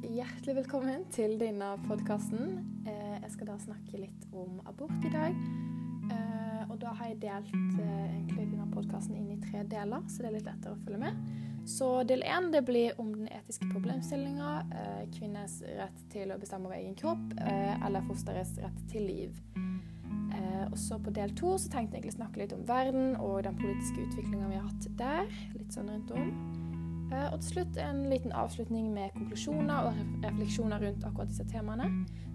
hjertelig velkommen til denne podkasten. Eh, jeg skal da snakke litt om abort i dag. Eh, og da har jeg delt eh, egentlig denne podkasten inn i tre deler, så det er litt lettere å følge med. Så del én blir om den etiske problemstillinga, kvinners rett til å bestemme over egen kropp, eller fosterets rett til liv. Og så på del to tenkte jeg egentlig snakke litt om verden og den politiske utviklinga vi har hatt der. Litt sånn rundt om. Eh, og til slutt en liten avslutning med konklusjoner og refleksjoner rundt akkurat disse temaene.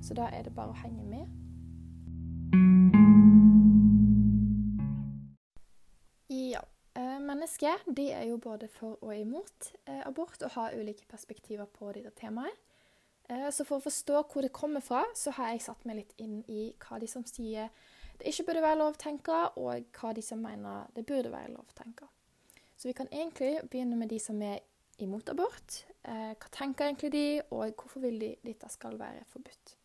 Så da er det bare å henge med. Ja. Eh, mennesker de er jo både for og imot eh, abort og har ulike perspektiver på dette temaet. Så for å forstå hvor det kommer fra, så har jeg satt meg litt inn i hva de som sier det ikke burde være lov å tenke, og hva de som mener det burde være lov å tenke. Så vi kan egentlig begynne med de som er imot abort. Eh, hva tenker egentlig de, og hvorfor vil de dette skal være forbudt?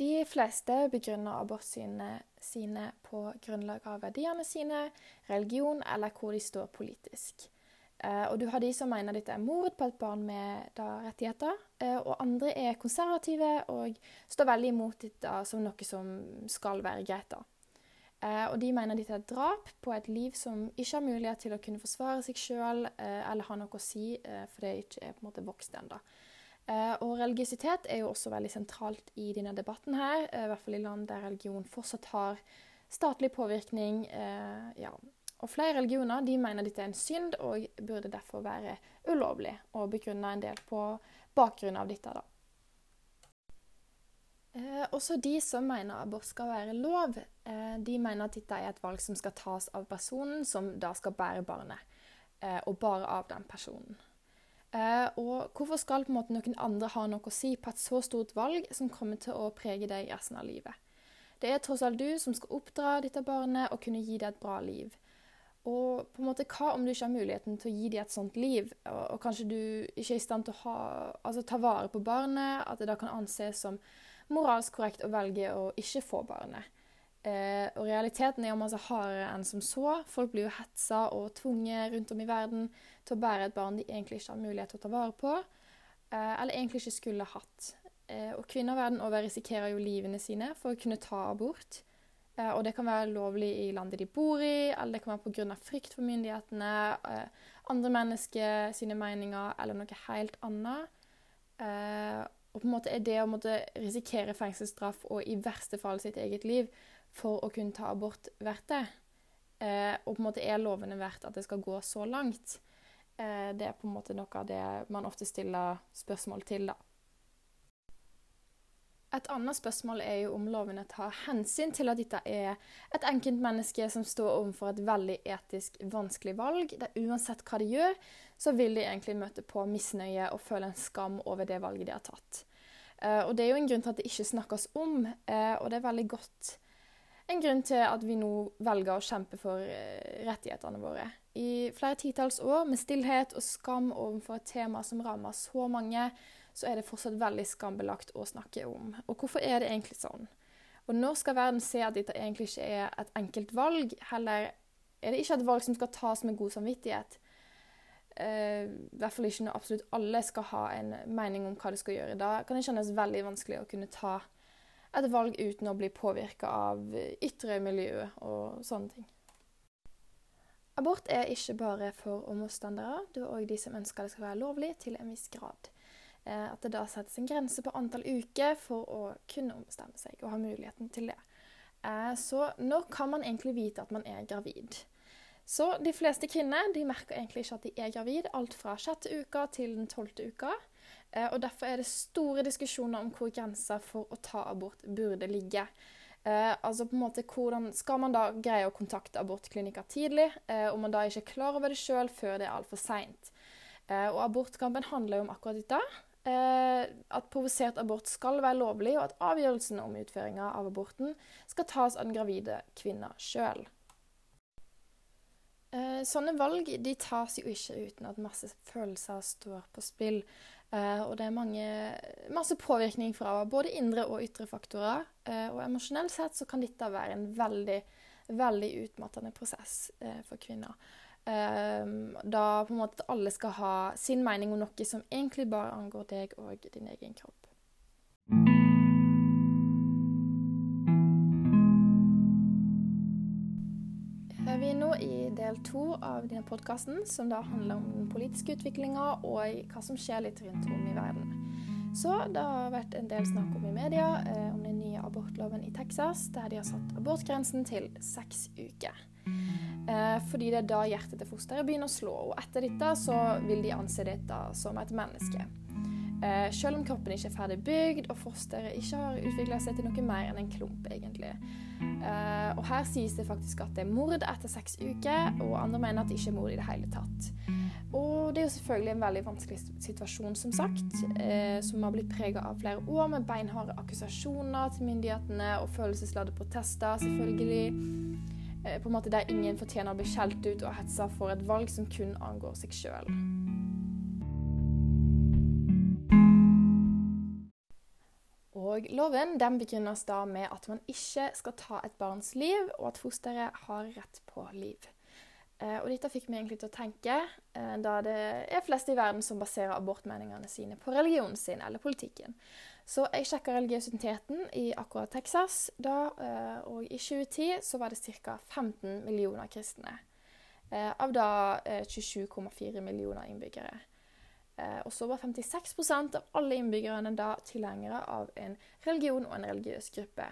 De fleste begrunner abort sine, sine på grunnlag av verdiene sine, religion eller hvor de står politisk. Eh, og du har de som mener dette er mord på et barn med da, rettigheter, eh, og andre er konservative og står veldig imot dette som noe som skal være greit. da. Eh, og de mener dette er drap på et liv som ikke har mulighet til å kunne forsvare seg sjøl eh, eller ha noe å si, eh, for det ikke er på en måte vokst ennå. Og religiøsitet er jo også veldig sentralt i denne debatten her, i hvert fall i land der religion fortsatt har statlig påvirkning. Ja. Og flere religioner de mener dette er en synd og burde derfor være ulovlig, og begrunner en del på bakgrunn av dette. da. Eh, også de som mener abort skal være lov, eh, de mener at dette er et valg som skal tas av personen som da skal bære barnet, eh, og bare av den personen. Eh, og hvorfor skal på en måte noen andre ha noe å si på et så stort valg som kommer til å prege deg resten av livet? Det er tross alt du som skal oppdra dette barnet og kunne gi det et bra liv. Og på en måte, hva om du ikke har muligheten til å gi dem et sånt liv, og, og kanskje du ikke er i stand til å ha, altså, ta vare på barnet, at det da kan anses som moralsk korrekt å velge å ikke få barnet. Eh, og realiteten er jo masse hardere enn som så. Folk blir jo hetsa og tvunget rundt om i verden til å bære et barn de egentlig ikke har mulighet til å ta vare på, eh, eller egentlig ikke skulle hatt. Eh, og kvinner verden over risikerer jo livene sine for å kunne ta abort. Eh, og det kan være lovlig i landet de bor i, eller det kan være pga. frykt for myndighetene, eh, andre mennesker sine meninger eller noe helt annet. Og på en måte er det å måtte risikere fengselsstraff og i verste fall sitt eget liv for å kunne ta abort verdt det? Eh, og på en måte er lovene verdt at det skal gå så langt? Eh, det er på en måte noe av det man ofte stiller spørsmål til, da. Et annet spørsmål er jo om lovene tar hensyn til at dette er et enkeltmenneske som står overfor et veldig etisk vanskelig valg, der uansett hva de gjør, så vil de egentlig møte på misnøye og føle en skam over det valget de har tatt. Uh, og Det er jo en grunn til at det ikke snakkes om, uh, og det er veldig godt en grunn til at vi nå velger å kjempe for uh, rettighetene våre. I flere titalls år med stillhet og skam overfor et tema som rammer så mange, så er det fortsatt veldig skambelagt å snakke om. Og hvorfor er det egentlig sånn? Og når skal verden se at dette egentlig ikke er et enkelt valg? Heller er det ikke et valg som skal tas med god samvittighet. Uh, I hvert fall ikke når absolutt alle skal ha en mening om hva de skal gjøre. Da kan det kjennes veldig vanskelig å kunne ta et valg uten å bli påvirka av ytre miljø og sånne ting. Abort er ikke bare for omstandere. det er òg de som ønsker det skal være lovlig til en viss grad. Eh, at det da settes en grense på antall uker for å kunne ombestemme seg og ha muligheten til det. Eh, så når kan man egentlig vite at man er gravid? Så de fleste kvinner de merker egentlig ikke at de er gravid, alt fra sjette uka til den tolvte uka. Eh, og Derfor er det store diskusjoner om hvor grensa for å ta abort burde ligge. Eh, altså på en måte, hvordan Skal man da greie å kontakte abortklinikker tidlig, eh, om man da ikke er klar over det sjøl før det er altfor seint? Eh, og abortkampen handler jo om akkurat dette. Eh, at provosert abort skal være lovlig, og at avgjørelsen om utføringa av aborten skal tas av den gravide kvinna sjøl. Eh, sånne valg de tas jo ikke uten at masse følelser står på spill. og det er mange, masse påvirkning fra både indre og ytre faktorer. og emosjonelt sett så kan dette være en veldig, veldig utmattende prosess for kvinner. Um, da på en måte alle skal ha sin mening om noe som egentlig bare angår deg og din egen kropp. Vi er nå i del to av denne podkasten, som da handler om den politiske utviklinga og hva som skjer litt rundt om i verden. Så det har vært en del snakk om i media eh, om den nye abortloven i Texas, der de har satt abortgrensen til seks uker. Eh, fordi det er da hjertet til fosteret begynner å slå, og etter dette så vil de anse dette som et menneske. Eh, selv om kroppen ikke er ferdig bygd og fosteret ikke har utvikla seg til noe mer enn en klump, egentlig. Eh, og her sies det faktisk at det er mord etter seks uker, og andre mener at det ikke er mord i det hele tatt. Og det er jo selvfølgelig en veldig vanskelig situasjon, som sagt, som har blitt prega av flere år med beinharde akkusasjoner til myndighetene og følelsesladde protester, selvfølgelig. Eh, på en måte Der ingen fortjener å bli skjelt ut og hetsa for et valg som kun angår seg sjøl. Og Loven den begrunnes da med at man ikke skal ta et barns liv, og at fosteret har rett på liv. Eh, og dette fikk meg egentlig til å tenke, eh, da det er flest i verden som baserer abortmeningene sine på religionen sin eller politikken. Så jeg sjekka religiøsiteten i akkurat Texas, da, eh, og i 2010 så var det ca. 15 millioner kristne. Av da 27,4 millioner innbyggere. Og så var 56% av alle innbyggerne da tilhengere av en religion og en religiøs gruppe.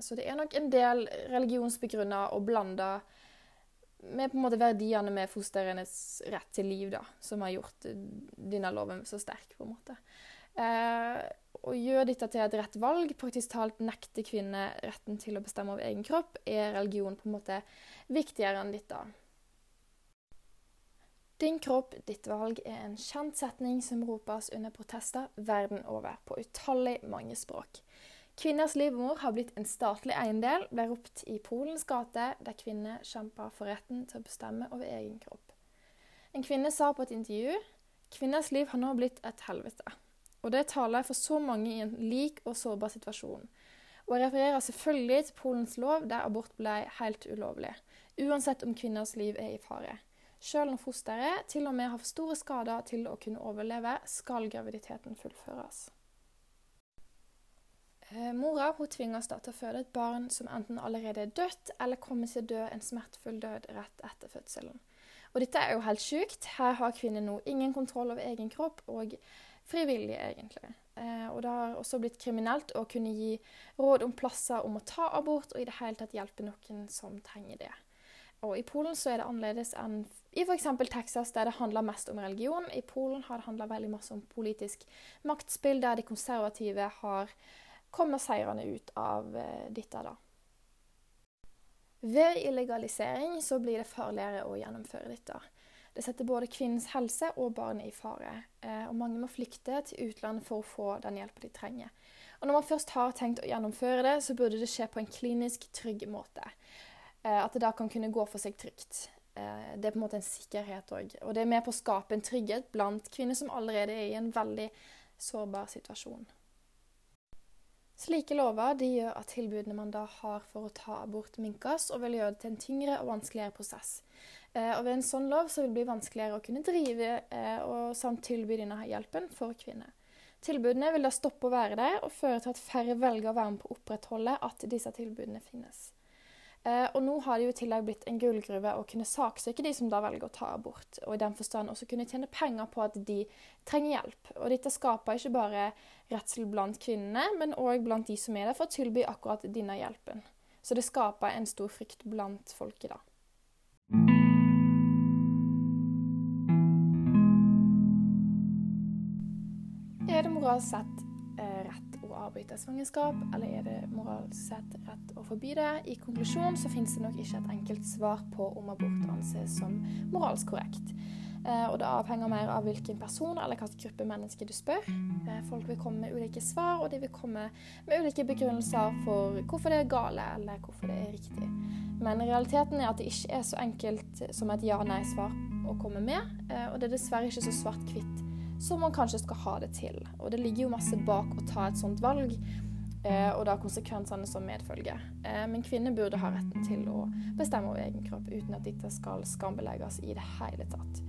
Så det er nok en del religionsbegrunna og blanda med på en måte verdiene med fosterenes rett til liv, da, som har gjort denne loven så sterk. på en måte. Eh, å gjøre dette til et rett valg, praktisk talt nekte kvinner retten til å bestemme over egen kropp, er religion på en måte viktigere enn dette. Din kropp, ditt valg er en kjent setning som ropes under protester verden over, på utallig mange språk. Kvinners livmor har blitt en statlig eiendel, ble ropt i Polens gate, der kvinner kjemper for retten til å bestemme over egen kropp. En kvinne sa på et intervju kvinners liv har nå blitt et helvete. Og det taler for så mange i en lik og sårbar situasjon. Og jeg refererer selvfølgelig til Polens lov, der abort ble helt ulovlig, uansett om kvinners liv er i fare. Selv når fosteret til og med har for store skader til å kunne overleve, skal graviditeten fullføres. Eh, mora hun tvinges da til å føde et barn som enten allerede er dødt, eller kommer til å dø en smertefull død rett etter fødselen. Og dette er jo helt sjukt. Her har kvinner nå ingen kontroll over egen kropp, og frivillig, egentlig. Eh, og det har også blitt kriminelt å kunne gi råd om plasser om å ta abort, og i det hele tatt hjelpe noen som trenger det. Og I Polen så er det annerledes enn i f.eks. Texas, der det handler mest om religion. I Polen har det handla veldig masse om politisk maktspill, der de konservative har kommer seirende ut av eh, dette. da. Ved illegalisering så blir det farligere å gjennomføre dette. Det setter både kvinnens helse og barnet i fare. Eh, og mange må flykte til utlandet for å få den hjelpa de trenger. Og når man først har tenkt å gjennomføre det, så burde det skje på en klinisk trygg måte. Eh, at det da kan kunne gå for seg trygt. Det er på en måte en sikkerhet òg. Og det er med på å skape en trygghet blant kvinner som allerede er i en veldig sårbar situasjon. Slike lover gjør at tilbudene man da har for å ta abort, minkes, og vil gjøre det til en tyngre og vanskeligere prosess. Eh, og Ved en sånn lov så vil det bli vanskeligere å kunne drive eh, og samt tilby denne hjelpen for kvinner. Tilbudene vil da stoppe å være der, og føre til at færre velger å være med på å opprettholde at disse tilbudene finnes. Eh, og nå har det jo i tillegg blitt en gullgruve å kunne saksøke de som da velger å ta abort, og i den forstand også kunne tjene penger på at de trenger hjelp. Og dette skaper ikke bare redsel blant kvinnene, men òg blant de som er der for å tilby akkurat denne hjelpen. Så det skaper en stor frykt blant folket, da. Er det moralsk sett avbryte svangerskap, eller er det moralsk sett rett å forby det? I konklusjon så finnes det nok ikke et enkelt svar på om abort anses som moralsk korrekt. Eh, og det avhenger mer av hvilken person eller hvilken gruppe mennesker du spør. Eh, folk vil komme med ulike svar, og de vil komme med ulike begrunnelser for hvorfor det er gale, eller hvorfor det er riktig. Men realiteten er at det ikke er så enkelt som et ja-nei-svar å komme med, eh, og det er dessverre ikke så svart-hvitt som man kanskje skal ha det til. Og det ligger jo masse bak å ta et sånt valg. eh, og da konsekvensene som medfølger. Eh, men kvinner burde ha retten til å bestemme over egen kropp uten at dette skal skambelegges i det hele tatt.